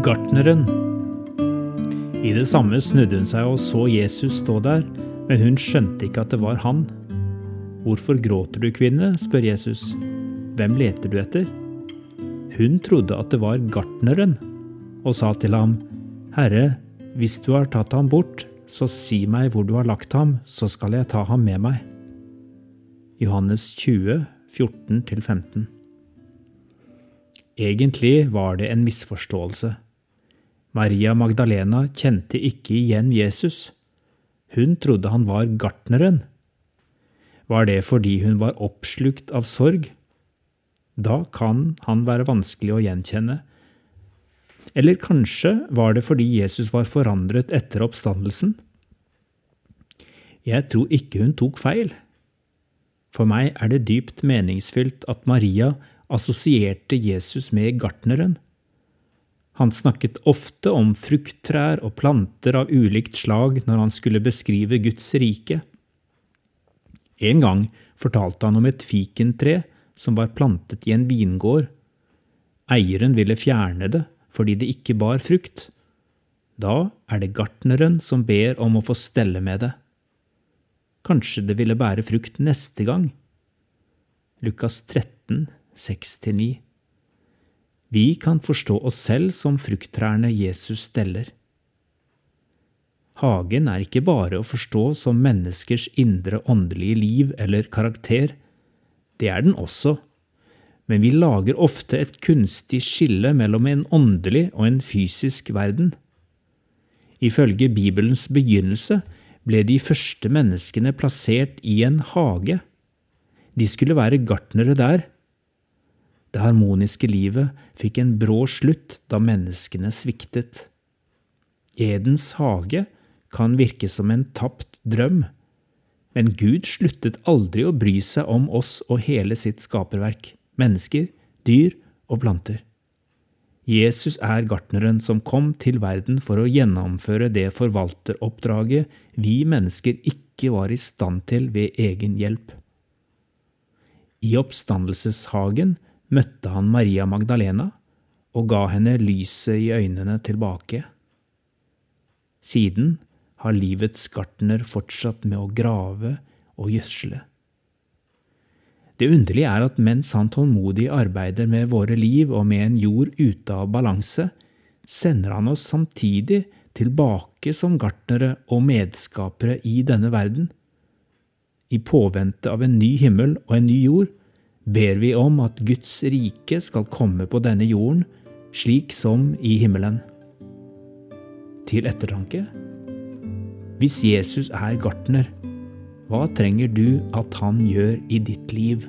Gartneren. I det samme snudde hun seg og så Jesus stå der, men hun skjønte ikke at det var han. Hvorfor gråter du, kvinne? spør Jesus. Hvem leter du etter? Hun trodde at det var gartneren, og sa til ham, Herre, hvis du har tatt ham bort, så si meg hvor du har lagt ham, så skal jeg ta ham med meg. Johannes 20, 14-15 Egentlig var det en misforståelse. Maria Magdalena kjente ikke igjen Jesus. Hun trodde han var gartneren. Var det fordi hun var oppslukt av sorg? Da kan han være vanskelig å gjenkjenne. Eller kanskje var det fordi Jesus var forandret etter oppstandelsen? Jeg tror ikke hun tok feil. For meg er det dypt meningsfylt at Maria assosierte Jesus med gartneren. Han snakket ofte om frukttrær og planter av ulikt slag når han skulle beskrive Guds rike. En gang fortalte han om et fikentre som var plantet i en vingård. Eieren ville fjerne det fordi det ikke bar frukt. Da er det gartneren som ber om å få stelle med det. Kanskje det ville bære frukt neste gang. Lukas 13, 6-9. Vi kan forstå oss selv som frukttrærne Jesus steller. Hagen er ikke bare å forstå som menneskers indre åndelige liv eller karakter. Det er den også, men vi lager ofte et kunstig skille mellom en åndelig og en fysisk verden. Ifølge Bibelens begynnelse ble de første menneskene plassert i en hage. De skulle være gartnere der, det harmoniske livet fikk en brå slutt da menneskene sviktet. Edens hage kan virke som en tapt drøm, men Gud sluttet aldri å bry seg om oss og hele sitt skaperverk, mennesker, dyr og planter. Jesus er gartneren som kom til verden for å gjennomføre det forvalteroppdraget vi mennesker ikke var i stand til ved egen hjelp. I oppstandelseshagen møtte han Maria Magdalena og ga henne lyset i øynene tilbake. Siden har livets gartner fortsatt med å grave og gjødsle. Det underlige er at mens han tålmodig arbeider med våre liv og med en jord ute av balanse, sender han oss samtidig tilbake som gartnere og medskapere i denne verden. I påvente av en ny himmel og en ny jord ber vi om at Guds rike skal komme på denne jorden, slik som i himmelen. Til ettertanke. Hvis Jesus er gartner, hva trenger du at han gjør i ditt liv?